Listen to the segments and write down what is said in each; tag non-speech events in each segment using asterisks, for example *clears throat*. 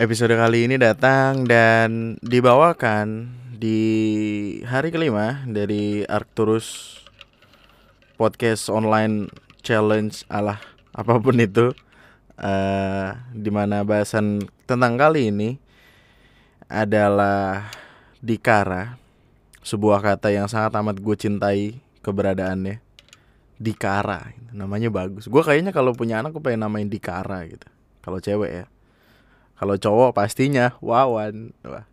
Episode kali ini datang dan dibawakan di hari kelima dari Arcturus Podcast Online Challenge alah apa pun itu uh, Di mana bahasan tentang kali ini adalah Dikara Sebuah kata yang sangat amat gue cintai keberadaannya. Dikara Namanya bagus. Gue kayaknya kalau punya anak gue pengen namain Dikara gitu Kalau cewek ya kalau cowok pastinya Wawan. Wah.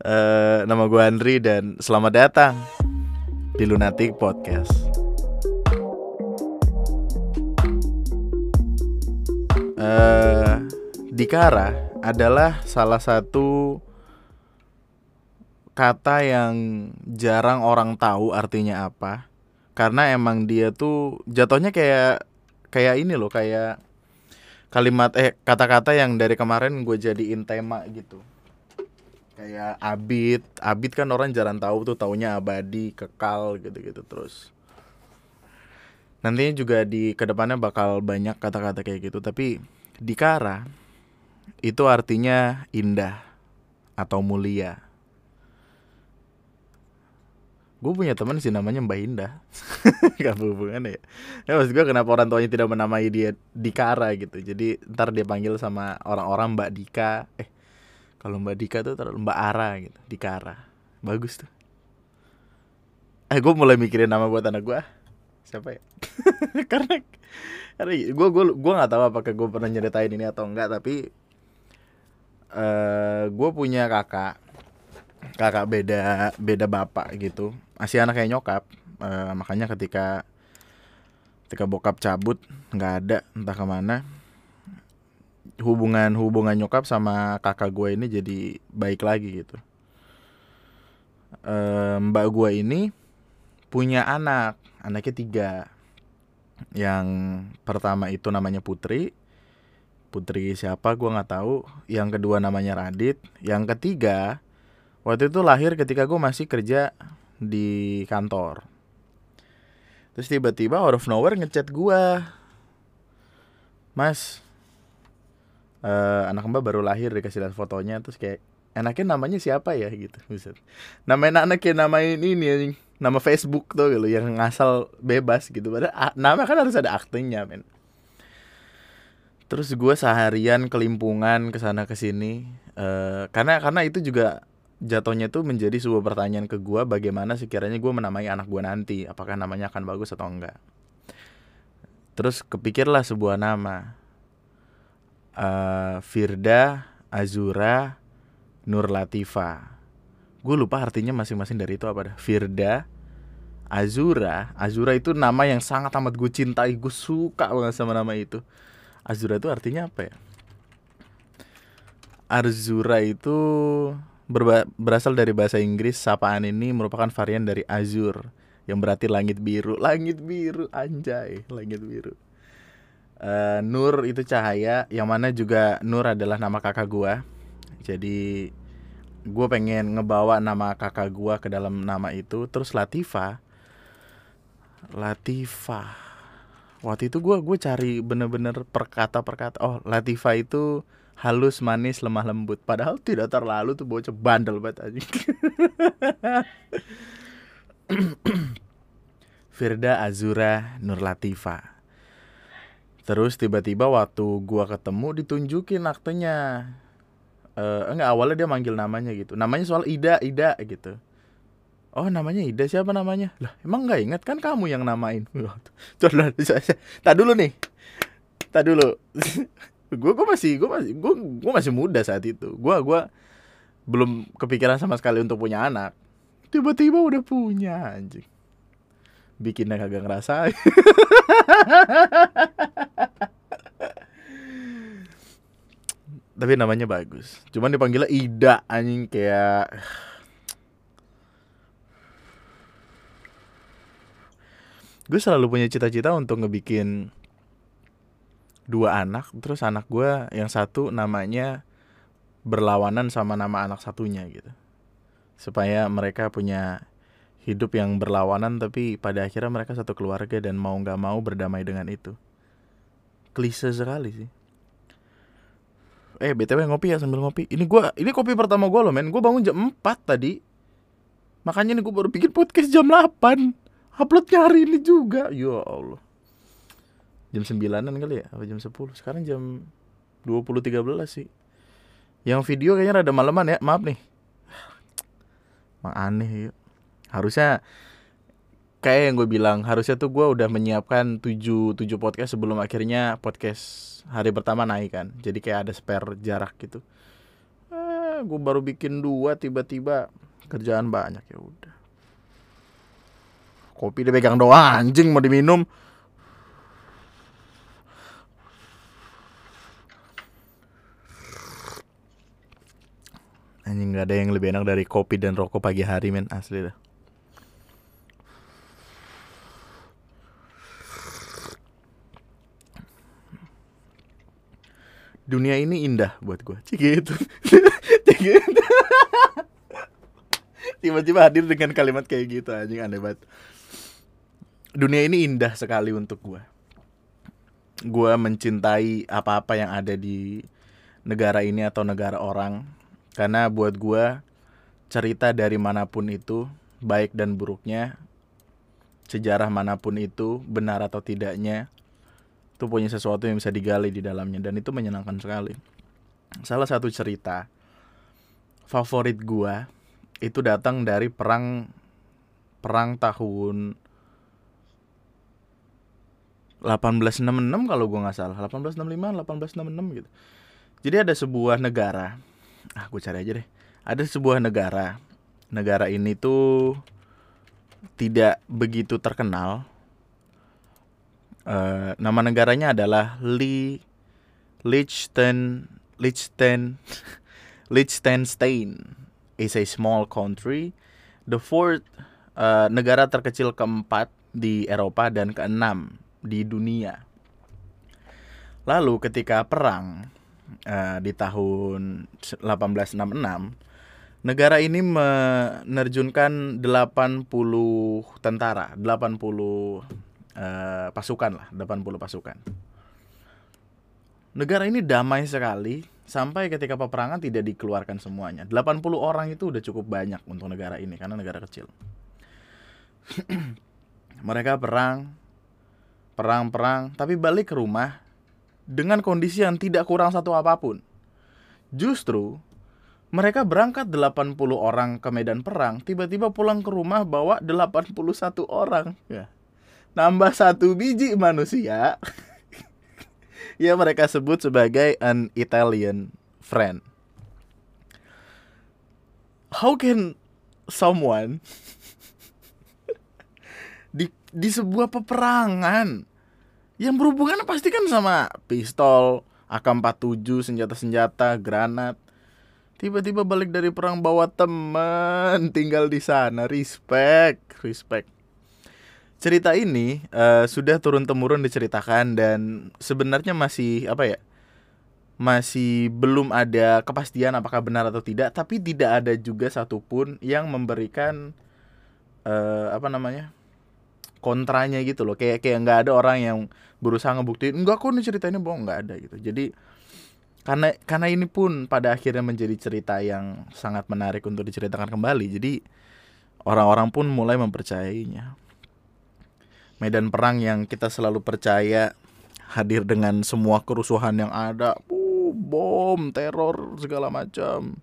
uh, *laughs* nama gue Andri dan selamat datang di Lunatic Podcast. Uh, Dikara adalah salah satu kata yang jarang orang tahu artinya apa karena emang dia tuh jatuhnya kayak kayak ini loh kayak kalimat eh kata-kata yang dari kemarin gue jadiin tema gitu. Kayak abid abid kan orang jarang tahu tuh taunya abadi kekal gitu-gitu terus. Nantinya juga di ke depannya bakal banyak kata-kata kayak gitu tapi dikara itu artinya indah atau mulia gue punya teman sih namanya Mbak Indah. *laughs* Gak hubungan ya. Ya maksud gue kenapa orang tuanya tidak menamai dia Dikara gitu. Jadi ntar dia panggil sama orang-orang Mbak Dika. Eh kalau Mbak Dika tuh terlalu Mbak Ara gitu Dikara bagus tuh. Eh gue mulai mikirin nama buat anak gue siapa ya? *laughs* Karena karena gue gue gue nggak tahu apakah gue pernah nyeritain ini atau enggak tapi uh, eh, gue punya kakak kakak beda beda bapak gitu. Masih anak kayak nyokap. Uh, makanya ketika ketika bokap cabut nggak ada entah ke mana. Hubungan hubungan nyokap sama kakak gue ini jadi baik lagi gitu. Uh, mbak gue ini punya anak anaknya tiga. Yang pertama itu namanya Putri. Putri siapa gue nggak tahu. Yang kedua namanya Radit. Yang ketiga Waktu itu lahir ketika gue masih kerja di kantor. Terus tiba-tiba out of nowhere ngechat gue. Mas, uh, anak mbak baru lahir dikasih lihat fotonya terus kayak enaknya namanya siapa ya gitu Bisa. Namain anaknya namain ini nama Facebook tuh gitu yang ngasal bebas gitu. Padahal nama kan harus ada aktingnya men. Terus gue seharian kelimpungan ke sana ke sini uh, karena karena itu juga jatuhnya tuh menjadi sebuah pertanyaan ke gue bagaimana sekiranya gue menamai anak gue nanti? Apakah namanya akan bagus atau enggak? Terus kepikirlah sebuah nama. Uh, Firda Azura Nur Latifa gue lupa artinya masing-masing dari itu apa dah. Firda Azura. Azura itu nama yang sangat amat gue cintai. Gue suka banget sama nama itu. Azura itu artinya apa ya? Arzura itu berasal dari bahasa Inggris, sapaan ini merupakan varian dari azur yang berarti langit biru. Langit biru, anjay, langit biru. Uh, Nur itu cahaya, yang mana juga Nur adalah nama kakak gua. Jadi gue pengen ngebawa nama kakak gua ke dalam nama itu. Terus Latifa, Latifa. Waktu itu gue gue cari bener-bener perkata perkata. Oh Latifa itu halus manis lemah lembut. Padahal tidak terlalu tuh bocah. Bandel banget aja *coughs* Firda Azura Nur Latifa terus tiba-tiba waktu gua ketemu ditunjukin aktenya. Uh, enggak awalnya dia manggil namanya gitu. Namanya soal Ida Ida gitu. Oh namanya Ida siapa namanya? Lah emang nggak inget kan kamu yang namain. *laughs* Tuh, tak dulu nih. Tak dulu. *laughs* gue gue masih gue masih gue gue masih muda saat itu. Gue gue belum kepikiran sama sekali untuk punya anak. Tiba-tiba udah punya anjing. Bikinnya kagak ngerasa *laughs* tapi namanya bagus. Cuman dipanggilnya Ida anjing kayak *sighs* gue selalu punya cita-cita untuk ngebikin dua anak terus anak gue yang satu namanya berlawanan sama nama anak satunya gitu. Supaya mereka punya hidup yang berlawanan tapi pada akhirnya mereka satu keluarga dan mau nggak mau berdamai dengan itu. Klise sekali sih. Eh btw ngopi ya sambil ngopi. Ini gua ini kopi pertama gua loh men. Gua bangun jam 4 tadi. Makanya nih gua baru bikin podcast jam 8 uploadnya hari ini juga. Ya allah jam 9an kali ya apa jam 10 sekarang jam 20.13 sih. Yang video kayaknya rada maleman ya maaf nih. Emang aneh ya. Harusnya kayak yang gue bilang harusnya tuh gue udah menyiapkan 7 7 podcast sebelum akhirnya podcast hari pertama naik kan. Jadi kayak ada spare jarak gitu. Eh, gue baru bikin dua tiba-tiba kerjaan banyak ya udah. Kopi dipegang doang anjing mau diminum anjing nggak ada yang lebih enak dari kopi dan rokok pagi hari men. Asli dah. Dunia ini indah buat gue cik gitu. *laughs* Cik gitu. tiba-tiba hadir dengan kalimat kayak gitu anjing aneh banget. Dunia ini indah sekali untuk gue gue mencintai apa-apa yang ada di negara ini atau negara orang karena buat gue cerita dari mana pun itu baik dan buruknya sejarah mana pun itu benar atau tidaknya itu punya sesuatu yang bisa digali di dalamnya dan itu menyenangkan sekali. Salah satu cerita favorit gua itu datang dari perang perang tahun 1866 kalau gua nggak salah 1865 1866 gitu jadi ada sebuah negara ah gue cari aja deh. Ada sebuah negara negara ini tuh tidak begitu terkenal. Uh, nama negaranya adalah Li Liechten Liechten *laughs* Liechtenstein is a small country, the fourth uh, negara terkecil keempat di Eropa dan keenam di dunia. Lalu ketika perang uh, di tahun 1866, negara ini menerjunkan 80 tentara, 80 uh, pasukan lah, 80 pasukan. Negara ini damai sekali sampai ketika peperangan tidak dikeluarkan semuanya. 80 orang itu udah cukup banyak untuk negara ini karena negara kecil. *clears throat* Mereka perang, perang-perang, tapi balik ke rumah dengan kondisi yang tidak kurang satu apa pun. Justru mereka berangkat 80 orang ke medan perang, tiba-tiba pulang ke rumah bawa 81 orang. Ya nambah satu biji manusia *laughs* yang mereka sebut sebagai an Italian friend. How can someone *laughs* di di sebuah peperangan yang berhubungan pasti kan sama pistol, AK-47, senjata-senjata, granat. Tiba-tiba balik dari perang bawa teman *laughs* tinggal di sana. Respect, respect cerita ini uh, sudah turun temurun diceritakan dan sebenarnya masih apa ya masih belum ada kepastian apakah benar atau tidak tapi tidak ada juga satupun yang memberikan uh, apa namanya kontranya gitu loh. Kayak kayak nggak ada orang yang berusaha ngebuktiin enggak kok ini cerita ini bohong. Nggak ada gitu. Jadi karena karena ini pun pada akhirnya menjadi cerita yang sangat menarik untuk diceritakan kembali. Jadi orang-orang pun mulai mempercayainya. Medan perang yang kita selalu percaya hadir dengan semua kerusuhan yang ada, uh, bom, teror segala macam.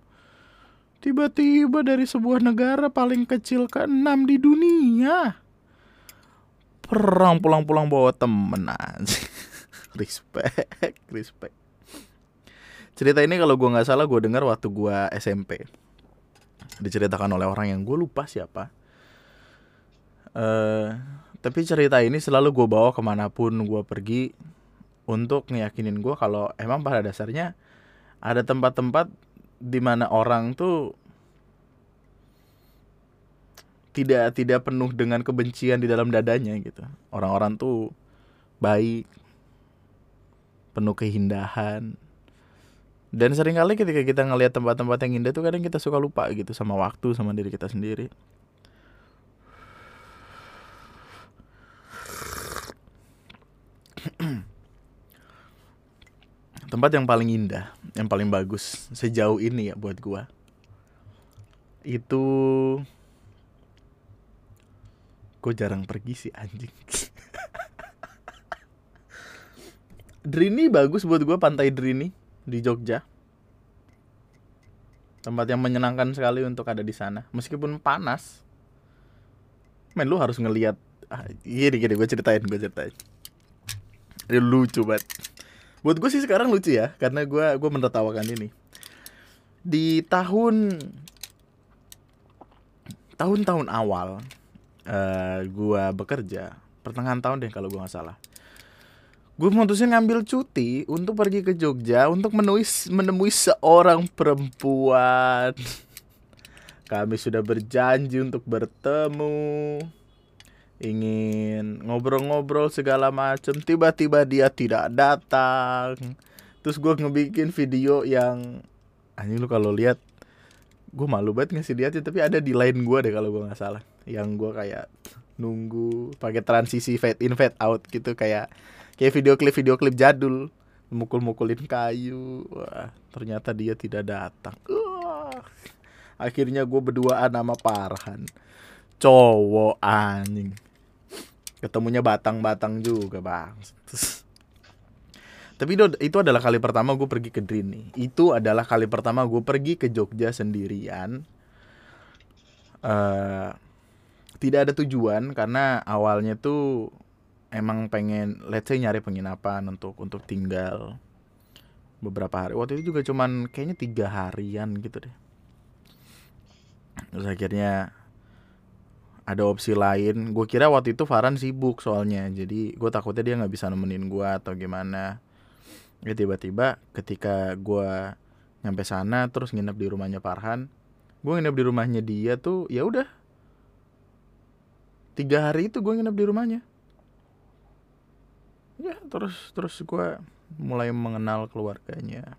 Tiba-tiba dari sebuah negara paling kecil ke-6 di dunia. Perang pulang-pulang bawa temen aja. *laughs* respect, respect. Cerita ini kalau gue nggak salah gue dengar waktu gue SMP. Diceritakan oleh orang yang gue lupa siapa. Uh, tapi cerita ini selalu gue bawa ke mana pun gue pergi untuk ngeyakinin gue kalau emang pada dasarnya ada tempat-tempat di mana orang tuh tidak tidak penuh dengan kebencian di dalam dadanya gitu. Orang-orang tuh baik, penuh keindahan. Dan sering kali ketika kita ngelihat tempat-tempat yang indah tuh kadang kita suka lupa gitu sama waktu sama diri kita sendiri. *clears throat* tempat yang paling indah yang paling bagus sejauh ini ya buat gua itu gue jarang pergi sih anjing. *laughs* Drini bagus buat gua pantai Drini di Jogja. Tempat yang menyenangkan sekali untuk ada di sana. Meskipun panas. Men lu harus ngelihat ah, gini gini gue ceritain gue ceritain. Ini lucu banget. Buat gue sih sekarang lucu ya karena gue gue menertawakan ini. Di tahun tahun-tahun awal uh, gue bekerja pertengahan tahun deh kalau gue nggak salah. Gue mutusin ngambil cuti untuk pergi ke Jogja untuk menemui menemui seorang perempuan. *laughs* Kami sudah berjanji untuk bertemu. Ingin ngobrol-ngobrol segala macam. Tiba-tiba dia tidak datang. Terus gue ngebikin video yang anjing lu kalau lihat gue malu banget ngasih lihat ya tapi ada di line gue deh kalau gue nggak salah yang gue kayak nunggu pakai transisi fade in fade out gitu kayak kayak video klip video klip jadul. Mukul-mukulin kayu. Wah ternyata dia tidak datang. Uh, akhirnya gue berduaan sama Parhan cowok anjing. Ketemunya batang-batang juga bang. Tapi itu, adalah kali pertama gue pergi ke Drini itu adalah kali pertama gue pergi ke Jogja sendirian. Uh, tidak ada tujuan karena awalnya tuh emang pengen let's say nyari penginapan untuk untuk tinggal beberapa hari. Waktu itu juga cuman kayaknya tiga harian gitu deh. Terus akhirnya ada opsi lain. Gue kira waktu itu Farhan sibuk soalnya. Jadi gue takutnya dia nggak bisa nemenin gue atau gimana. Ya tiba-tiba ketika gue nyampe sana terus nginep di rumahnya Farhan gue nginep di rumahnya dia tuh ya udah tiga hari itu gue nginep di rumahnya. Ya terus terus gue mulai mengenal keluarganya.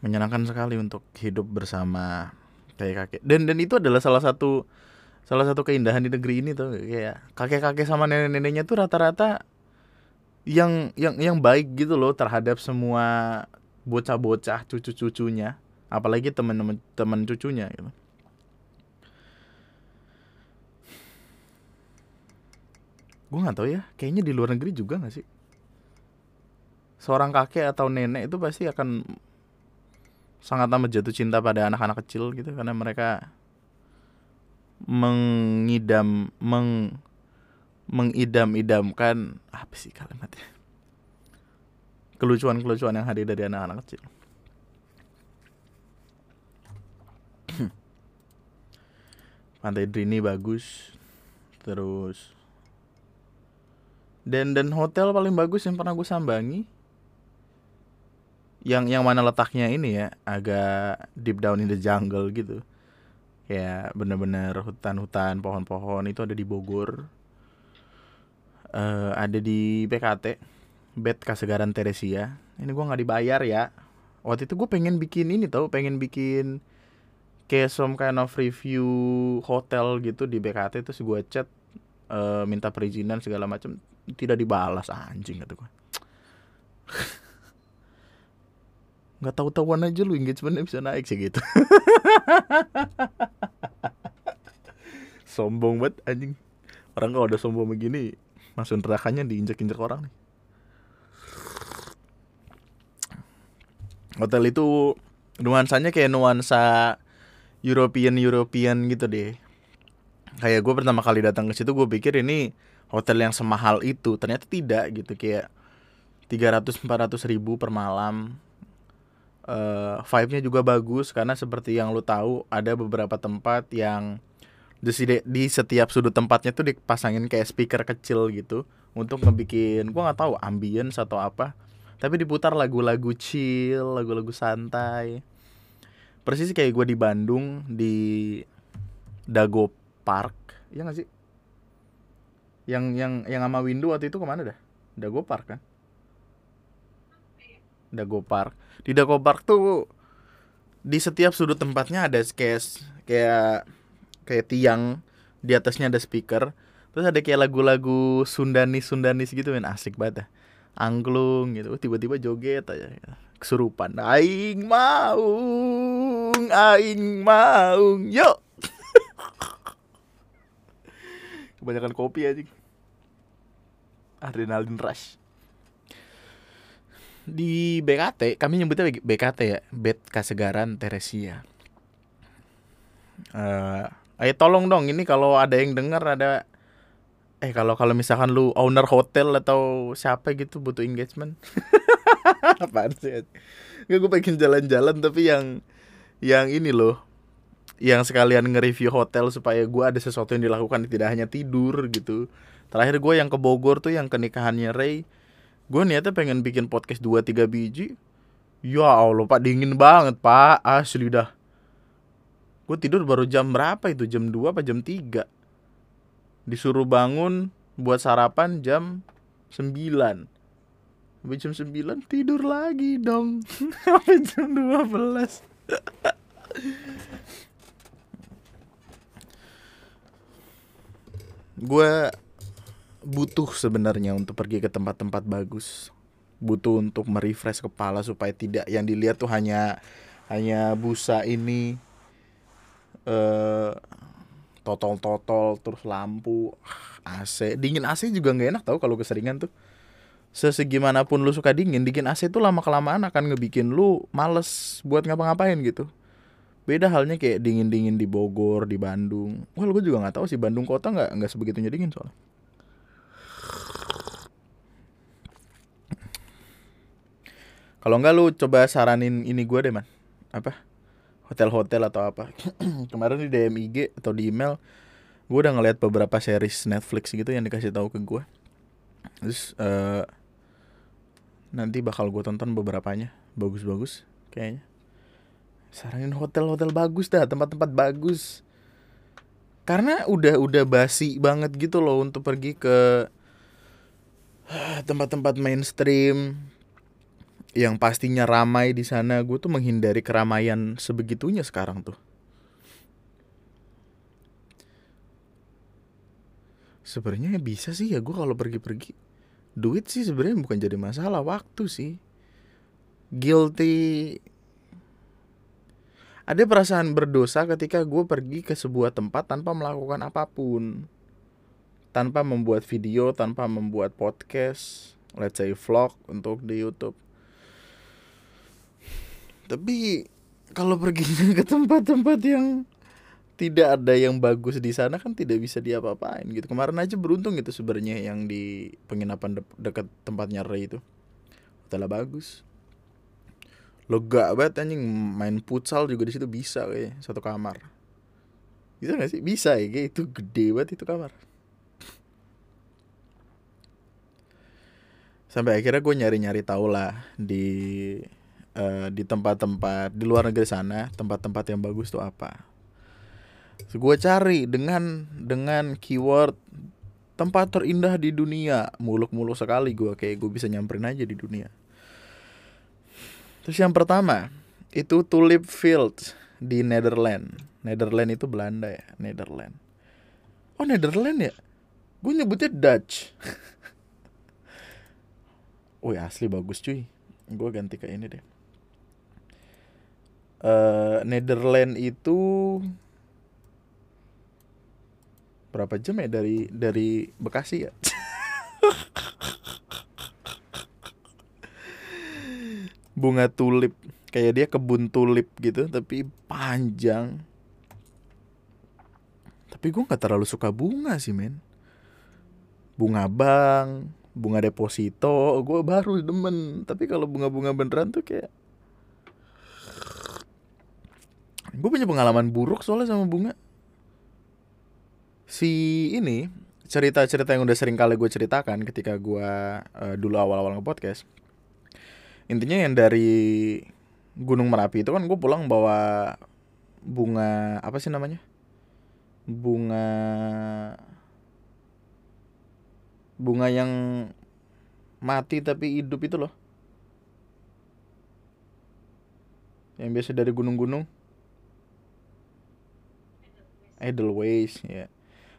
Menyenangkan sekali untuk hidup bersama kayak kakek. Dan dan itu adalah salah satu salah satu keindahan di negeri ini tuh. Kayak kakek-kakek sama nenek-neneknya tuh rata-rata yang yang yang baik gitu loh terhadap semua bocah-bocah cucu-cucunya. Apalagi teman-teman teman cucunya gitu gue nggak tahu ya kayaknya di luar negeri juga nggak sih? Seorang kakek atau nenek itu pasti akan sangat amat jatuh cinta pada anak-anak kecil gitu karena mereka mengidam meng mengidam-idamkan apa sih kalimatnya? Kelucuan-kelucuan yang hadir dari anak-anak kecil. *clears throat* Pantai Drini bagus terus dan dan hotel paling bagus yang pernah gue sambangi yang yang mana letaknya ini ya agak deep down in the jungle gitu. Ya bener-bener hutan-hutan pohon-pohon itu ada di Bogor. Uh, ada di PKT bed Kasegaran Teresia. Ini gue nggak dibayar ya. Waktu itu gue pengen bikin ini tau pengen bikin kayak some kind of review hotel gitu di BKT terus gue chat uh, minta perizinan segala macam tidak dibalas anjing kata gue *laughs* nggak tahu tahuan aja lu engagementnya bisa naik sih gitu. *laughs* Sombong banget anjing. Orang kalau udah sombong begini masuk nerakanya diinjak-injak orang nih. Hotel itu nuansanya kayak nuansa European European gitu deh. Kayak gue pertama kali datang ke situ gue pikir ini hotel yang semahal itu ternyata tidak gitu. Kayak 300 400 ribu per malam. Uh, vibe-nya juga bagus karena seperti yang lu tahu ada beberapa tempat yang di, setiap sudut tempatnya tuh dipasangin kayak speaker kecil gitu untuk ngebikin gua nggak tahu ambience atau apa. Tapi diputar lagu-lagu chill lagu-lagu santai. Persis kayak gue di Bandung di Dago Park. Ya gak sih yang yang yang sama Windu waktu itu ke mana dah? Dago Park kan? Dago Park. Di Dago Park tuh di setiap sudut tempatnya ada kayak kayak kayak tiang. Di atasnya ada speaker. Terus ada kayak lagu-lagu Sundanis Sundanis gitu kan asik banget ya. angklung gitu. Tiba-tiba joget aja. Kesurupan. Aing maung aing maung. Yuk *laughs* kebanyakan kopi aja adrenalin rush. Di BKT kami nyebutnya BKT ya bed kasegaran Teresia. Uh, tolong dong ini kalau ada yang dengar ada eh kalau kalau misalkan lu owner hotel atau siapa gitu butuh engagement. *laughs* Apaan sih? Gak gue pengen jalan-jalan tapi yang yang ini loh yang sekalian nge-review hotel supaya gue ada sesuatu yang dilakukan tidak hanya tidur gitu terakhir gue yang ke Bogor tuh yang ke nikahannya Ray gue niatnya pengen bikin podcast dua tiga biji. Ya allah pak dingin banget pak. Asli dah. Gue tidur baru jam berapa itu? Jam 2 apa jam 3 disuruh bangun buat sarapan jam 9 Sampai jam 9 tidur lagi dong. *laughs* Sampai jam 12 *laughs* Gue butuh sebenarnya untuk pergi ke tempat-tempat bagus. Butuh untuk merefresh kepala supaya tidak yang dilihat tuh hanya hanya busa ini eh totol-totol terus lampu AC. Dingin AC juga nggak enak tau kalau keseringan tuh. Sesegimanapun lu suka dingin dingin AC tuh lama kelamaan akan ngebikin lu males buat ngapa-ngapain gitu. Beda halnya kayak dingin dingin di Bogor di Bandung. Wah gue juga nggak tahu sih Bandung kota nggak nggak sebegitunya dingin soalnya Kalau enggak lu coba saranin ini gue deh man. Apa? Hotel-hotel atau apa. *clears throat* Kemarin di DM IG atau di email Gue udah ngeliat beberapa series Netflix gitu yang dikasih tahu ke gue Terus uh, Nanti bakal gue tonton beberapanya. Bagus-bagus kayaknya. Saranin hotel-hotel bagus dah Tempat-tempat bagus. Karena udah udah basi banget gitu loh Untuk pergi ke *sighs* tempat-tempat mainstream yang pastinya ramai di sana gue tuh menghindari keramaian sebegitunya sekarang tuh. Sebenarnya bisa sih ya gue kalau pergi-pergi duit sih sebenarnya bukan jadi masalah waktu sih. Guilty. Ada perasaan berdosa ketika gue pergi ke sebuah tempat tanpa melakukan apa pun. Tanpa membuat video tanpa membuat podcast let's say vlog untuk di YouTube tapi kalau pergi *laughs* ke tempat-tempat yang tidak ada yang bagus di sana kan tidak bisa diapa-apain gitu. Kemarin aja beruntung gitu sebenarnya yang di penginapan de dekat tempatnya Ray itu. Hotelnya bagus. Lega banget anjing. Main futsal juga di situ bisa kayak satu kamar. Bisa gak sih? Bisa ya kayak itu gede banget itu kamar. Sampai akhirnya gue nyari-nyari tau lah di uh, di tempat-tempat di luar negeri sana tempat-tempat yang bagus tuh apa? So, gue cari dengan dengan keyword tempat terindah di dunia. Muluk-muluk sekali gue kayak gue bisa nyamperin aja di dunia. Terus yang pertama itu Tulip Field di Netherlands. Netherlands itu Belanda ya Netherlands. Oh Netherlands ya? Gue nyebutnya Dutch. *laughs* Wih asli bagus cuy. Gue ganti ke ini deh uh, Netherlands itu berapa jam ya dari dari Bekasi ya? *laughs* Bunga tulip kayak dia kebun tulip gitu tapi panjang. Tapi gue nggak terlalu suka bunga sih men. Bunga bang, bunga deposito, gue baru demen. Tapi kalau bunga-bunga beneran tuh kayak gue punya pengalaman buruk soalnya sama bunga. Si ini cerita-cerita yang udah sering kali gue ceritakan ketika gue uh, dulu awal-awal nge-podcast. Intinya yang dari Gunung Merapi itu kan gue pulang bawa bunga apa sih namanya? Bunga bunga yang mati tapi hidup itu loh. Yang biasa dari gunung-gunung Edelweiss ya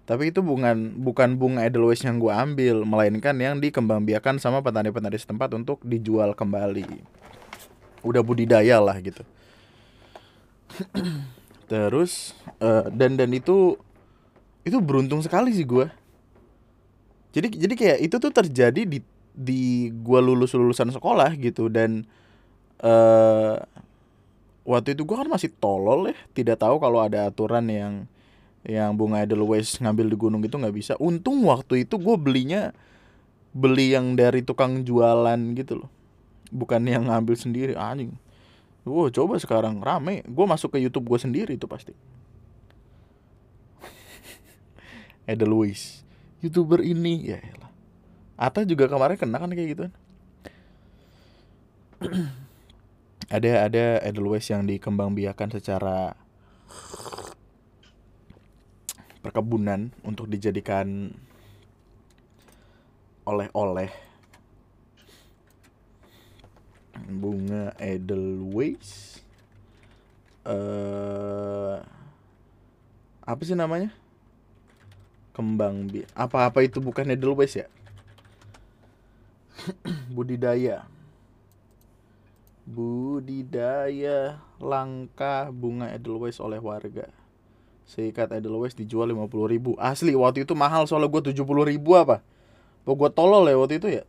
Tapi itu bukan bukan bunga Edelweiss yang gue ambil, melainkan yang dikembangbiakan sama petani-petani setempat untuk dijual kembali. Udah budidaya lah gitu. *clears throat* Terus uh, dan dan itu itu beruntung sekali sih gue. Jadi jadi kayak itu tuh terjadi di di gue lulus lulusan sekolah gitu dan uh, waktu itu gue kan masih tolol ya, tidak tahu kalau ada aturan yang yang bunga Edelweiss ngambil di gunung itu nggak bisa untung waktu itu gue belinya beli yang dari tukang jualan gitu loh bukan yang ngambil sendiri anjing Wow, coba sekarang rame. Gue masuk ke YouTube gue sendiri itu pasti. *laughs* Edelweiss, youtuber ini ya lah. Ata juga kemarin kena kan kayak gitu *clears throat* ada ada Edelweiss yang dikembangbiakan secara perkebunan untuk dijadikan oleh-oleh. Bunga edelweiss. Uh, apa sih namanya? Kembang bi apa-apa itu bukan edelweiss ya? *coughs* Budidaya. Budidaya langka bunga edelweiss oleh warga Seikat Edelweiss dijual 50 ribu. Asli waktu itu mahal soalnya gue 70 ribu apa? Apa gue tolol ya waktu itu ya?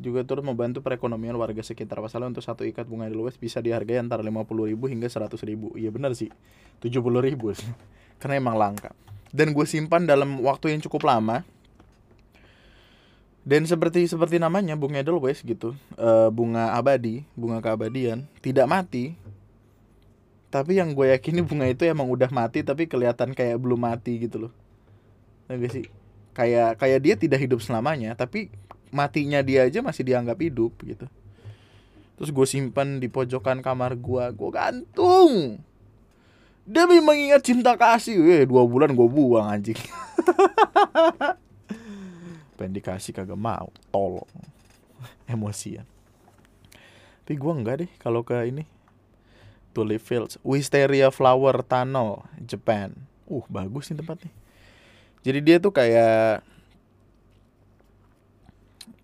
Juga turut membantu perekonomian warga sekitar. Pasalnya untuk satu ikat bunga Edelweiss bisa dihargai antara 50 ribu hingga 100 ribu. Iya benar sih. 70 ribu. Sih *laughs* Karena emang langka. Dan gue simpan dalam waktu yang cukup lama dan seperti seperti namanya bunga Edelweiss gitu, e, bunga abadi, bunga keabadian, tidak mati. Tapi yang gue yakini bunga itu emang udah mati tapi kelihatan kayak belum mati gitu loh. Enggak sih? Kayak kayak dia tidak hidup selamanya, tapi matinya dia aja masih dianggap hidup gitu. Terus gue simpan di pojokan kamar gue, gue gantung. Demi mengingat cinta kasih, eh dua bulan gue buang anjing. *laughs* pengen dikasih kagak mau. Tolong. *laughs* Emosian. Tapi gue enggak deh kalau ke ini. Tulip Fields. Wisteria Flower Tunnel Japan. Uh bagus nih tempatnya jadi dia tuh kayak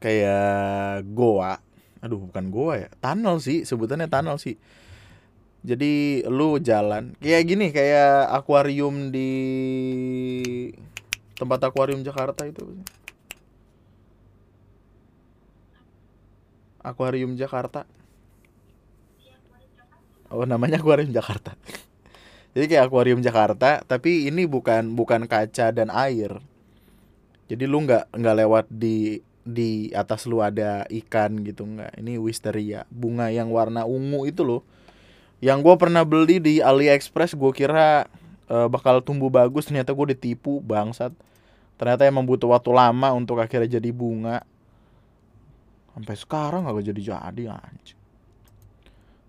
kayak goa. Aduh bukan goa ya. Tunnel sih sebutannya tunnel sih. Jadi lu jalan kayak gini kayak akuarium di tempat akuarium Jakarta itu Akuarium Jakarta. Oh, namanya Akuarium Jakarta. *laughs* Jadi kayak akuarium Jakarta, tapi ini bukan bukan kaca dan air. Jadi lu nggak nggak lewat di di atas lu ada ikan gitu nggak. Ini wisteria, bunga yang warna ungu itu loh. Yang gue pernah beli di AliExpress, gue kira uh, bakal tumbuh bagus, ternyata gue ditipu bangsat. Ternyata emang butuh waktu lama untuk akhirnya jadi bunga sampai sekarang gak jadi jadi anjing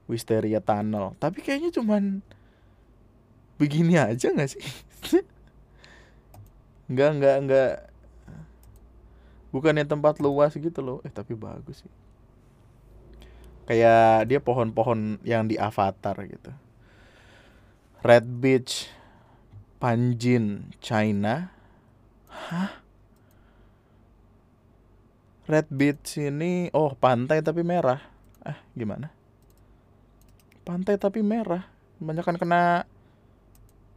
Wisteria Tunnel. Tapi kayaknya cuman begini aja nggak sih? *laughs* Nggak nggak nggak. Bukannya tempat luas gitu loh. Eh tapi bagus sih. Kayak dia pohon-pohon yang di Avatar gitu. Red Beach Panjin China. Hah Red Beach ini oh pantai tapi merah. Ah, gimana? Pantai tapi merah. Banyak kan kena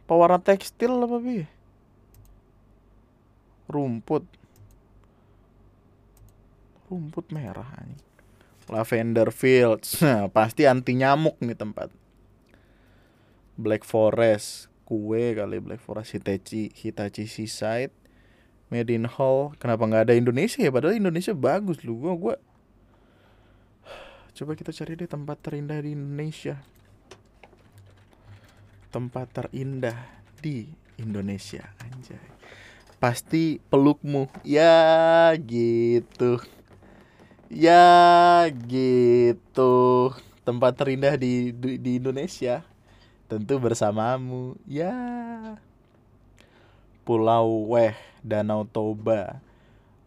pewarna tekstil apa bi? Rumput. Rumput merah ini. Lavender Fields. *laughs* Nah, pasti anti nyamuk nih tempat. Black Forest, kue kali Black Forest Hitachi Hitachi Seaside Made in Hall. Kenapa nggak ada Indonesia ya? Padahal Indonesia bagus lu gua gua. *sighs* Coba kita cari deh tempat terindah di Indonesia. Tempat terindah di Indonesia anjay. Pasti pelukmu. Ya gitu. Ya gitu. Tempat terindah di di Indonesia. Tentu bersamamu. Ya Pulau Weh, Danau Toba,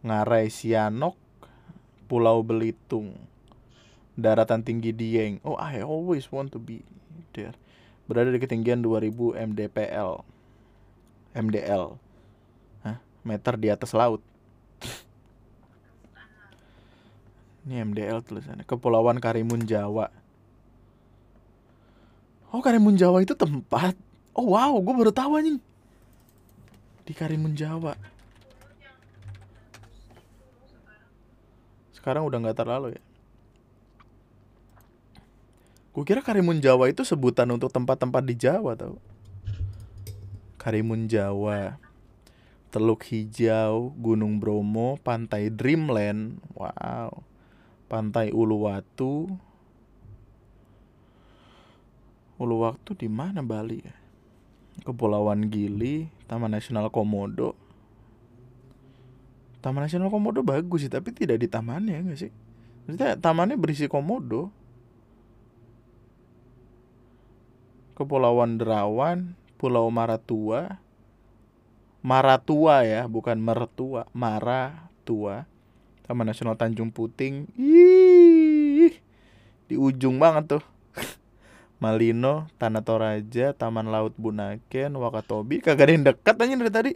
Ngarai Sianok, Pulau Belitung, daratan tinggi Dieng. Oh, I always want to be there. berada di ketinggian 2000 mdpl. MDL. Hah? Meter di atas laut. *laughs* Ini MDL tulisannya. Kepulauan Karimun Jawa. Oh Karimun Jawa itu tempat. Oh wow, gue baru tahu anjing. Di Karimun Jawa. Sekarang udah nggak terlalu ya. Gue kira Karimun Jawa itu sebutan untuk tempat-tempat di Jawa tau. Karimun Jawa. Teluk Hijau, Gunung Bromo, Pantai Dreamland. Wow. Pantai Uluwatu. Uluwatu di mana Bali ya? Kepulauan Gili, Taman Nasional Komodo. Taman Nasional Komodo bagus sih, tapi tidak di tamannya enggak sih? Maksudnya tamannya berisi komodo. Kepulauan Derawan, Pulau Maratua. Maratua ya, bukan mertua, Maratua. Taman Nasional Tanjung Puting. Ih, di ujung banget tuh. *laughs* Malino, Tanah Toraja, Taman Laut Bunaken, Wakatobi, kagak ada yang dekat aja dari tadi.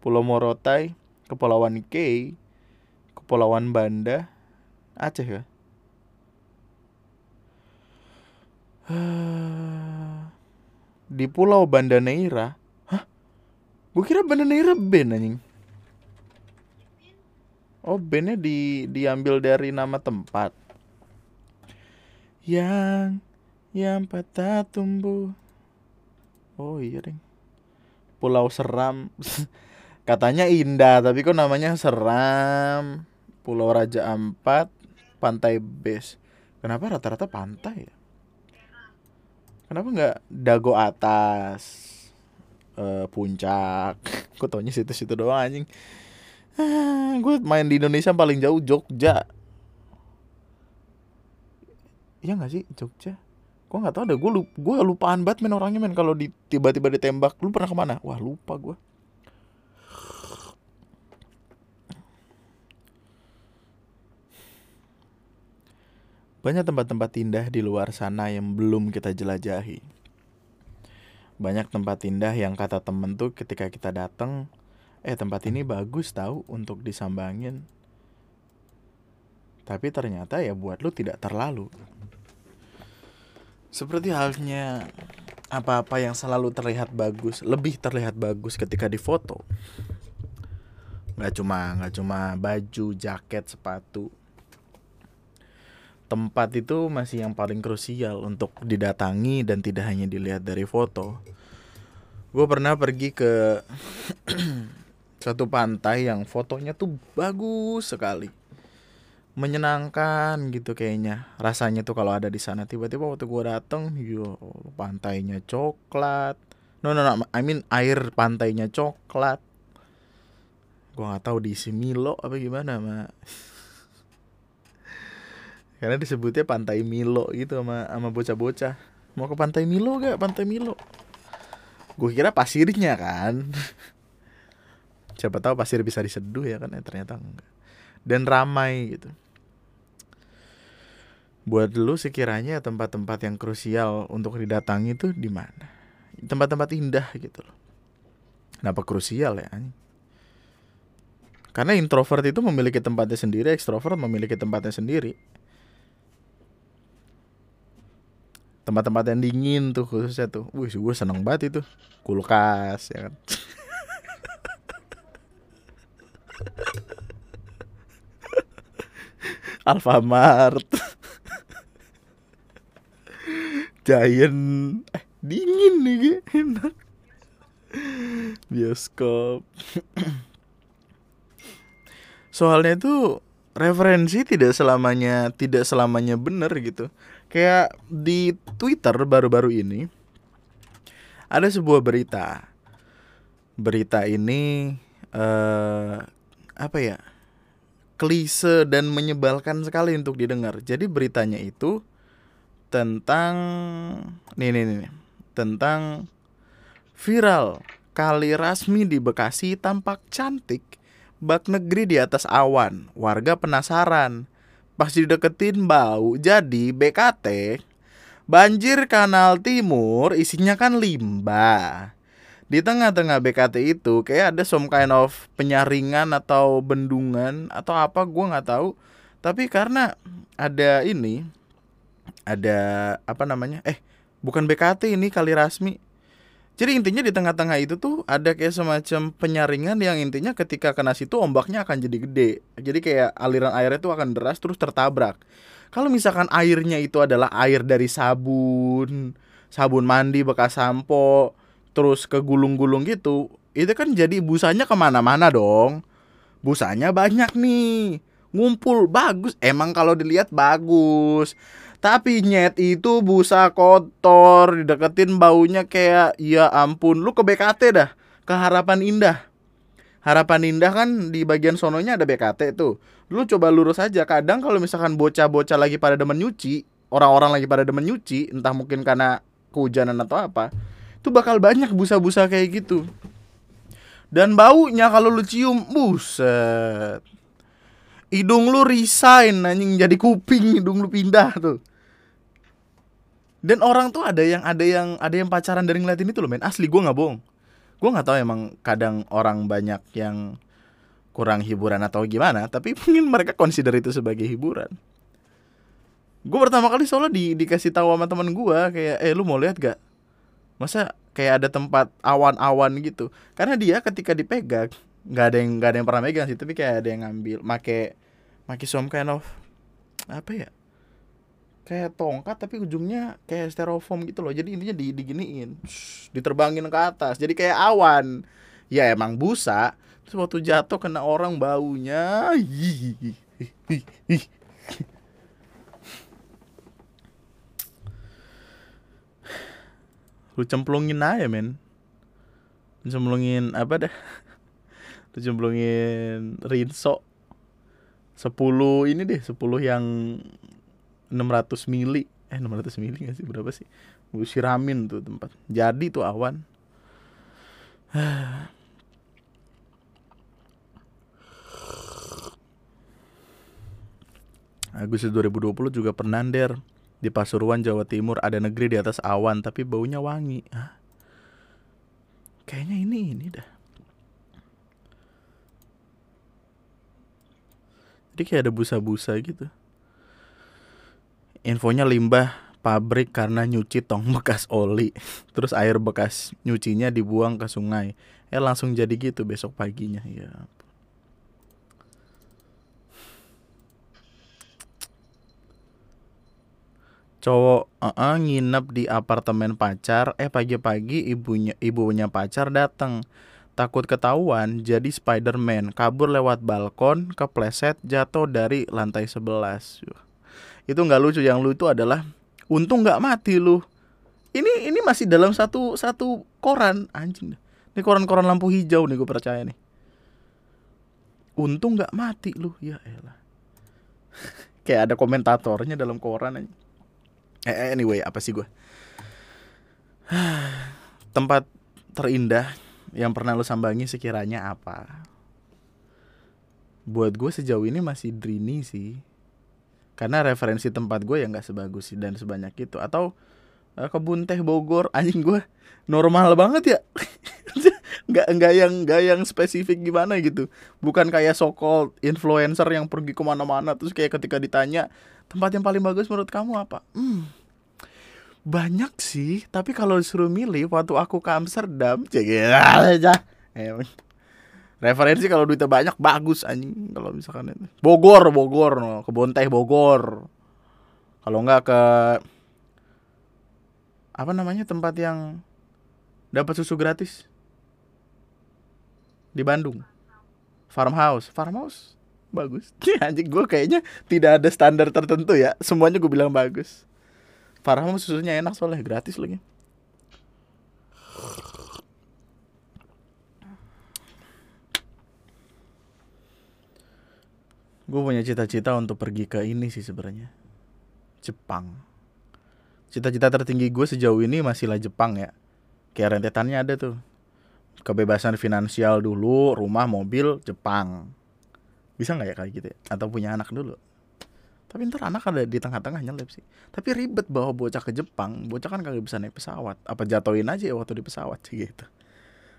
Pulau Morotai, Kepulauan K, Kepulauan Banda, Aceh ya. *sighs* Di Pulau Banda Neira, hah? Gue kira Banda Neira band anjing. Oh, bandnya di diambil dari nama tempat. Yang yang patah tumbuh. Oh iya, ding. Pulau Seram. *laughs* Katanya indah, tapi kok namanya Seram. Pulau Raja Ampat, Pantai Bes. Kenapa rata-rata pantai ya? Kenapa nggak Dago atas, uh, puncak? *laughs* Kok taunya situ-situ doang anjing. Ah, gue main di Indonesia paling jauh Jogja. Iya gak sih Jogja? Gue nggak tahu deh. Gue lupa, gue lupaan banget main orangnya men kalau di tiba-tiba ditembak. Lu pernah ke mana? Wah lupa gue. Banyak tempat-tempat indah di luar sana yang belum kita jelajahi. Banyak tempat indah yang kata temen tuh ketika kita datang, eh tempat ini bagus tahu untuk disambangin. Tapi ternyata ya buat lu tidak terlalu. Seperti halnya apa-apa yang selalu terlihat bagus, lebih terlihat bagus ketika difoto. Nggak cuma nggak cuma baju, jaket, sepatu, tempat itu masih yang paling krusial untuk didatangi dan tidak hanya dilihat dari foto. Gue pernah pergi ke *clears throat* satu pantai yang fotonya tuh bagus sekali, menyenangkan gitu kayaknya. Rasanya tuh kalau ada di sana tiba-tiba waktu gue dateng, yo pantainya coklat. No no no, I mean air pantainya coklat. Gue nggak tahu diisi Milo apa gimana mah *laughs* karena disebutnya pantai Milo gitu sama sama bocah-bocah. Mau ke pantai Milo gak pantai Milo. Gue kira pasirnya kan. *laughs* Siapa tahu pasir bisa diseduh ya kan? Eh, ternyata enggak. Dan ramai gitu buat lu sekiranya tempat-tempat yang krusial untuk didatangi itu di mana? Tempat-tempat indah gitu loh. Kenapa krusial ya karena introvert itu memiliki tempatnya sendiri ekstrovert memiliki tempatnya sendiri. Tempat-tempat yang dingin tuh khususnya tuh. Wih gue seneng banget itu. Kulkas ya kan? *laughs* Alfamart Giant eh, dingin nih enak bioskop soalnya itu referensi tidak selamanya tidak selamanya benar gitu Kayak di Twitter baru-baru ini ada sebuah berita. Berita ini eh apa ya? klise dan menyebalkan sekali untuk didengar. Jadi beritanya itu tentang nih nih nih tentang viral kali rasmi di Bekasi tampak cantik bak negeri di atas awan warga penasaran pas dideketin bau jadi BKT Banjir Kanal Timur isinya kan limbah. Di tengah-tengah BKT itu kayak ada some kind of penyaringan atau bendungan atau apa gua nggak tahu. Tapi karena ada ini ada apa namanya? Eh, bukan BKT ini kali rasmi. Jadi intinya di tengah-tengah itu tuh ada kayak semacam penyaringan yang intinya ketika kena situ ombaknya akan jadi gede. Jadi kayak aliran airnya tuh akan deras terus tertabrak. Kalau misalkan airnya itu adalah air dari sabun, sabun mandi bekas sampo, terus ke gulung-gulung gitu, itu kan jadi busanya ke mana-mana dong. Busanya banyak nih, ngumpul bagus. Emang kalau dilihat bagus, tapi nyet itu busa kotor, dideketin baunya kayak ya ampun, lu ke BKT dah, ke Harapan Indah. Harapan Indah kan di bagian sononya ada BKT tuh. Lu coba lurus aja kadang kalau misalkan bocah-bocah lagi pada demen nyuci orang-orang lagi pada demen nyuci entah mungkin karena kehujanan atau apa itu bakal banyak busa-busa kayak gitu. Dan baunya kalau lu cium buset hidung lu resign anjing jadi kuping hidung lu pindah tuh. Dan orang tuh ada yang ada yang ada yang pacaran dari ngeliatin itu loh men. Asli gue nggak bohong. Gue nggak tahu emang kadang orang banyak yang kurang hiburan atau gimana tapi *laughs* mungkin mereka consider itu sebagai hiburan. Gue pertama kali soalnya di dikasih tahu sama teman gue kayak eh lu mau lihat gak masa kayak ada tempat awan-awan gitu? Karena dia ketika dipegang nggak ada yang nggak ada yang pernah megang sih tapi kayak ada yang ngambil make make some kind of apa ya kayak tongkat tapi ujungnya kayak styrofoam gitu loh jadi intinya di diginiin *sniffs* diterbangin ke atas jadi kayak awan ya emang busa Terus waktu jatuh kena orang baunya. *sighs* Lu cemplungin aja men. Lu cemplungin apa dah? Lu cemplungin rinso. 10 ini deh, 10 yang 600 mili. Eh 600 mili gak sih? Berapa sih? Gue siramin tuh tempat. Jadi tuh awan. *sighs* Agustus 2020 juga pernah der di Pasuruan Jawa Timur ada negeri di atas awan tapi baunya wangi. Hah? Kayaknya ini ini dah. Jadi kayak ada busa-busa gitu. Infonya limbah pabrik karena nyuci tong *laughs* bekas oli. Terus air bekas nyucinya dibuang ke sungai. Eh langsung jadi gitu besok paginya. Ya cowok uh -uh, nginep di apartemen pacar eh pagi-pagi ibunya ibunya pacar datang takut ketahuan jadi Spiderman kabur lewat balkon kepleset jatuh dari lantai 11 itu nggak lucu yang lucu adalah untung nggak mati lu. Ini ini masih dalam satu satu koran anjing. Ini koran-koran lampu hijau nih gue percaya nih. Untung nggak mati lu. Ya elah. *laughs* Kayak ada komentatornya dalam koran aja Eh, eh, anyway, apa sih gue? *sighs* Tempat terindah yang pernah lo sambangi sekiranya apa? Buat gue sejauh ini masih Drini sih. Karena referensi tempat gue yang gak sebagus dan sebanyak itu. Atau uh, kebun teh Bogor, *laughs* anjing gue normal banget ya. *laughs* nggak nggak yang nggak yang spesifik gimana gitu bukan kayak so called influencer yang pergi ke mana-mana terus kayak ketika ditanya tempat yang paling bagus menurut kamu apa hmm, banyak sih tapi kalau disuruh milih waktu aku ke Amsterdam cek aja referensi kalau duitnya banyak bagus anjing kalau misalkan itu. Bogor Bogor no kebun teh Bogor. Kalau nggak ke apa namanya tempat yang dapat susu gratis? Di Bandung. Farmhouse. Farmhouse? Bagus. *laughs* Anjing gue kayaknya tidak ada standar tertentu ya. Semuanya gue bilang bagus farmhouse susunya enak soalnya gratis lagi gue punya cita-cita untuk pergi ke ini sih sebenarnya Jepang cita-cita tertinggi gue sejauh ini masihlah Jepang ya kayak rentetannya ada tuh kebebasan finansial dulu, rumah, mobil, Jepang. Bisa nggak ya kayak gitu ya? Atau punya anak dulu? Tapi ntar anak ada di tengah-tengah nyelip sih. Tapi ribet bawa bocah ke Jepang bocah kan kagak bisa naik pesawat. Apa jatuhin aja ya waktu di pesawat sih gitu.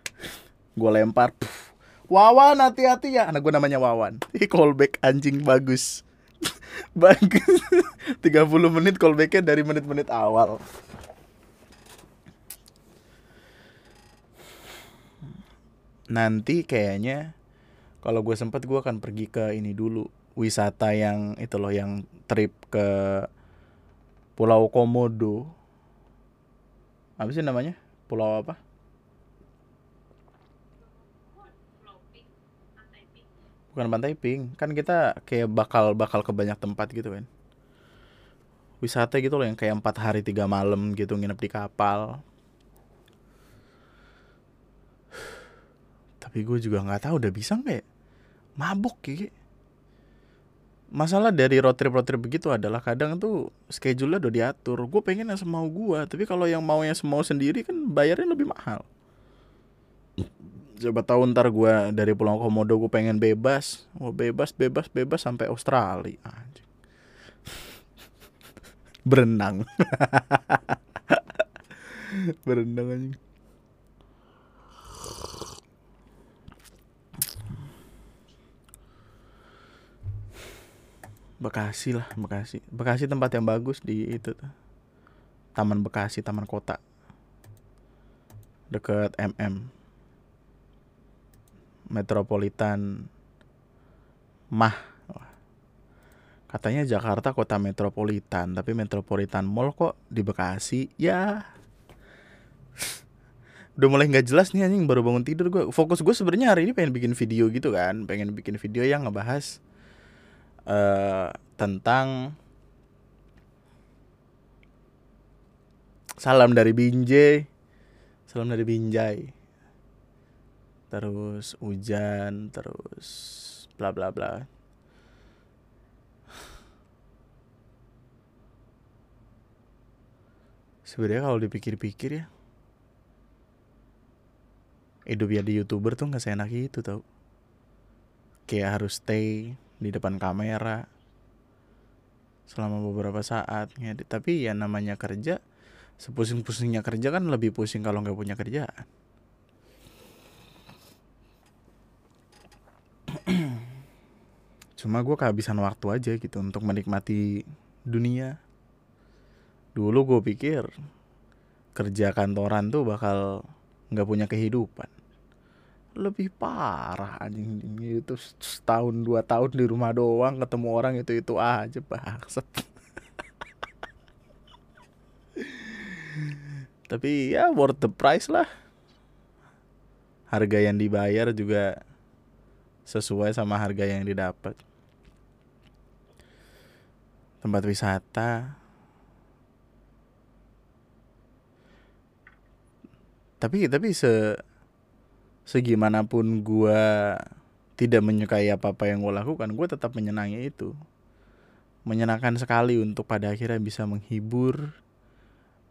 *laughs* Gue lempar puff. Wawan hati-hati ya. Anak gue namanya Wawan. *laughs* Ih callback anjing bagus. *laughs* Bagus. 30 menit callbacknya dari menit-menit awal. Nanti kayaknya kalau gue sempet gue akan pergi ke ini dulu wisata yang itu loh yang trip ke Pulau Komodo. Apa sih namanya? Pulau apa? Bukan pantai pink. Kan kita kayak bakal bakal ke banyak tempat gitu kan. Wisata gitu loh yang kayak empat hari tiga malam gitu nginep di kapal. Tapi gue juga nggak tahu udah bisa nggak ya? Mabuk kayak masalah dari road trip road trip begitu adalah kadang tuh schedule-nya udah diatur. Gue pengen yang semau gue tapi kalau yang mau yang semau sendiri kan bayarnya lebih mahal. Coba tahu ntar gue dari Pulau Komodo gue pengen bebas. Oh bebas bebas bebas sampai Australia *laughs* berenang. *laughs* Berenang anjing Bekasi lah Bekasi. Bekasi tempat yang bagus di itu tuh. Taman Bekasi Taman Kota. Deket MM Metropolitan Mah. Katanya Jakarta kota metropolitan tapi metropolitan mall kok di Bekasi? Ya. *laughs* Udah mulai nggak jelas nih anjing. Baru bangun tidur gue fokus gue sebenarnya hari ini pengen bikin video gitu kan. Pengen bikin video yang ngebahas uh, tentang salam dari Binjai. Salam dari Binjai. Terus hujan terus bla bla bla. Sebenarnya kalau dipikir-pikir ya hidup ya di youtuber tuh nggak seenak itu tau. Kayak harus stay di depan kamera. Selama beberapa saat ngedit. Tapi ya namanya kerja sepusing-pusingnya kerja kan lebih pusing kalau nggak punya kerjaan. *clears throat* Cuma gue kehabisan waktu aja gitu untuk menikmati dunia. Dulu gue pikir kerja kantoran tuh bakal nggak punya kehidupan lebih parah anjing. Itu setahun dua tahun di rumah doang ketemu orang itu itu aja bangsat. *laughs* Tapi ya worth the price lah. Harga yang dibayar juga sesuai sama harga yang didapat. Tempat wisata. Tapi tapi se segimanapun gue tidak menyukai apa apa yang gue lakukan gue tetap menyenangi itu. Menyenangkan sekali untuk pada akhirnya bisa menghibur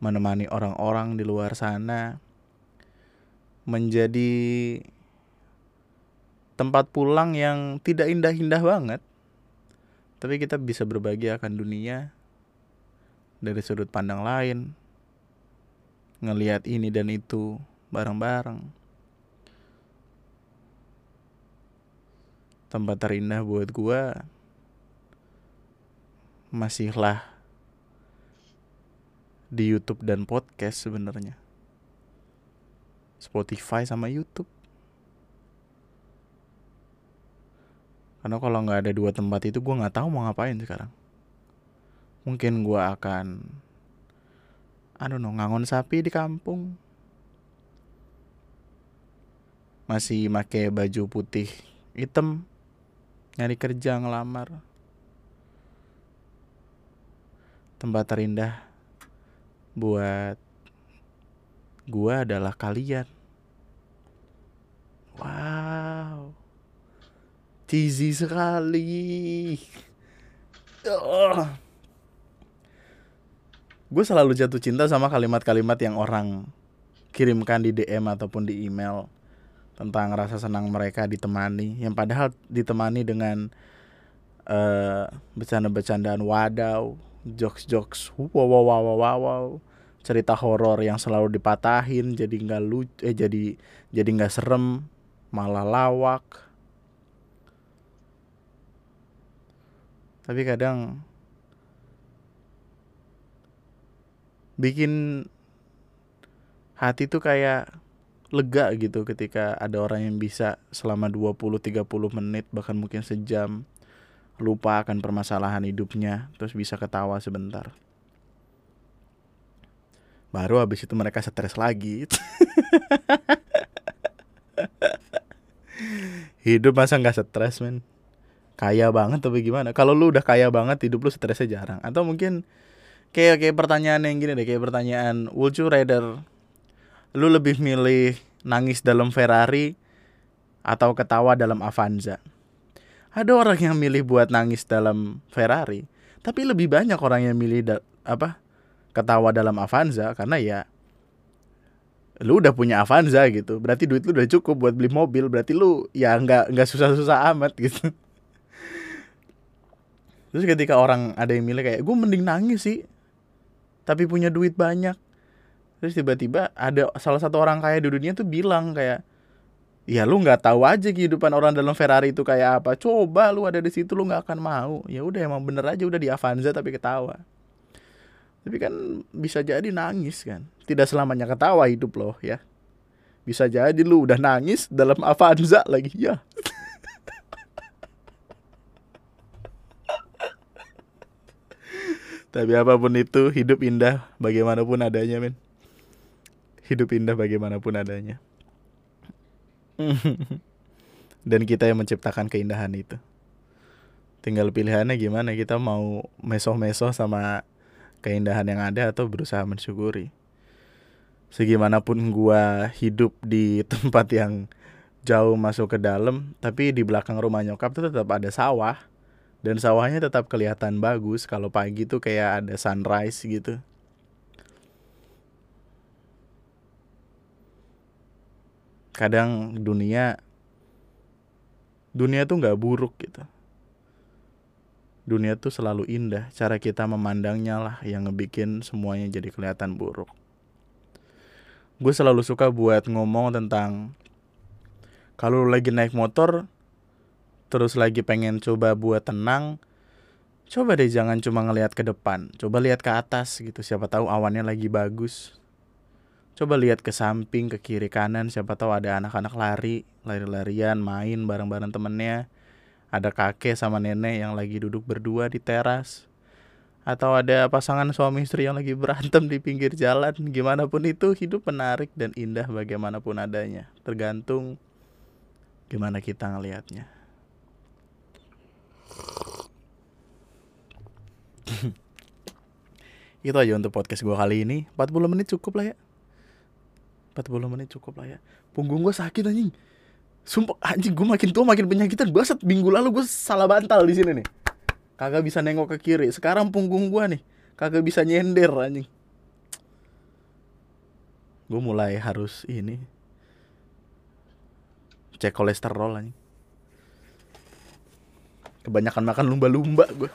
menemani orang-orang di luar sana menjadi tempat pulang yang tidak indah-indah banget. Tapi kita bisa berbagi akan dunia dari sudut pandang lain ngelihat ini dan itu bareng-bareng tempat terindah buat gua masihlah di YouTube dan podcast sebenarnya. Spotify sama YouTube. Karena kalau nggak ada dua tempat itu gue nggak tahu mau ngapain sekarang. Mungkin gue akan aduh no ngangon sapi di kampung. Masih make baju putih hitam nyari kerja ngelamar tempat terindah buat gua adalah kalian wow cheesy sekali. Oh. Gue selalu jatuh cinta sama kalimat-kalimat yang orang kirimkan di DM ataupun di email tentang rasa senang mereka ditemani, yang padahal ditemani dengan eh bercanda-bercandaan wadaw jokes-jokes wow wow wow, wow, wow. cerita horor yang selalu dipatahin jadi nggak lucu eh jadi jadi nggak serem malah lawak tapi kadang bikin hati tuh kayak lega gitu ketika ada orang yang bisa selama 20-30 menit bahkan mungkin sejam lupa akan permasalahan hidupnya terus bisa ketawa sebentar. Baru habis itu mereka stres lagi. *laughs* Hidup masa nggak stres men? Kaya banget tapi gimana? Kalau lu udah kaya banget hidup lu stresnya jarang. Atau mungkin kayak kayak pertanyaan yang gini deh kayak pertanyaan would you rather lu lebih milih nangis dalam Ferrari atau ketawa dalam Avanza? Ada orang yang milih buat nangis dalam Ferrari tapi lebih banyak orang yang milih da- apa ketawa dalam Avanza karena ya lu udah punya Avanza gitu. Berarti duit lu udah cukup buat beli mobil berarti lu ya nggak nggak susah-susah amat gitu. Terus ketika orang ada yang milih kayak gue mending nangis sih tapi punya duit banyak terus tiba-tiba ada salah satu orang kaya di dunia tuh bilang kayak ya lu nggak tahu aja kehidupan orang dalam Ferrari itu kayak apa. Coba lu ada di situ lu nggak akan mau. Ya udah emang bener aja udah di Avanza tapi ketawa. Tapi kan bisa jadi nangis kan. Tidak selamanya ketawa hidup loh ya. Bisa jadi lu udah nangis dalam Avanza lagi ya. *laughs* Tapi apa pun itu hidup indah bagaimanapun adanya men hidup indah bagaimanapun adanya. Dan kita yang menciptakan keindahan itu. Tinggal pilihannya gimana kita mau mesoh-mesoh sama keindahan yang ada atau berusaha mensyukuri. Segimanapun gua hidup di *laughs* tempat yang jauh masuk ke dalam tapi di belakang rumah nyokap tuh tetap ada sawah. Dan sawahnya tetap kelihatan bagus kalau pagi tuh kayak ada sunrise gitu kadang dunia dunia tuh nggak buruk gitu. Dunia tuh selalu indah cara kita memandangnya lah yang ngebikin semuanya jadi kelihatan buruk. Gue selalu suka buat ngomong tentang kalau lagi naik motor terus lagi pengen coba buat tenang coba deh jangan cuma ngelihat ke depan coba lihat ke atas gitu siapa tahu awannya lagi bagus coba lihat ke samping ke kiri kanan siapa tahu ada anak-anak lari lari-larian main bareng-bareng temennya. Ada kakek sama nenek yang lagi duduk berdua di teras. Atau ada pasangan suami istri yang lagi berantem di pinggir jalan. Gimana pun itu hidup menarik dan indah bagaimanapun adanya. Tergantung gimana kita ngelihatnya. *laughs* Itu aja untuk podcast gue kali ini. 40 menit cukup lah ya 40 menit cukup lah ya. Punggung gue sakit anjing. Sumpah anjing gue makin tua makin penyakitan. Baset minggu lalu gue salah bantal di sini nih. Kagak bisa nengok ke kiri. Sekarang punggung gue nih kagak bisa nyender anjing. Gue mulai harus ini. Cek kolesterol anjing. Kebanyakan makan lumba-lumba gue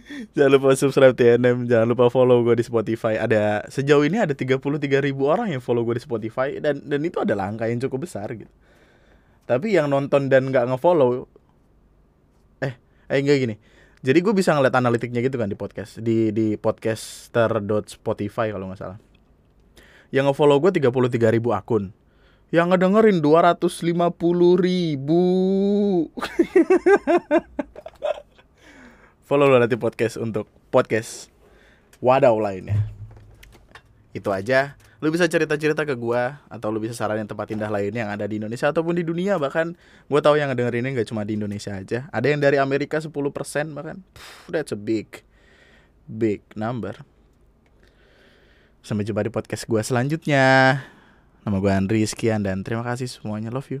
*laughs* jangan lupa subscribe TNM jangan lupa follow gue di Spotify. Ada sejauh ini ada 33 ribu orang yang follow gue di Spotify dan dan itu adalah angka yang cukup besar gitu. Tapi yang nonton dan nggak ngefollow eh eh enggak gini. Jadi gue bisa ngeliat analitiknya gitu kan di podcast di di podcaster.spotify kalau nggak salah. Yang ngefollow gue 33 ribu akun. Yang ngedengerin 250 ribu *laughs* follow lo nanti podcast untuk podcast wadaw lainnya. Itu aja. Lu bisa cerita-cerita ke gua atau lu bisa saranin tempat indah lainnya yang ada di Indonesia ataupun di dunia bahkan. Gua tahu yang ngedengerin ini gak cuma di Indonesia aja. Ada yang dari Amerika 10% bahkan. Pff, that's a big big number. Sampai jumpa di podcast gua selanjutnya. Nama gua Andri sekian dan terima kasih semuanya. Love you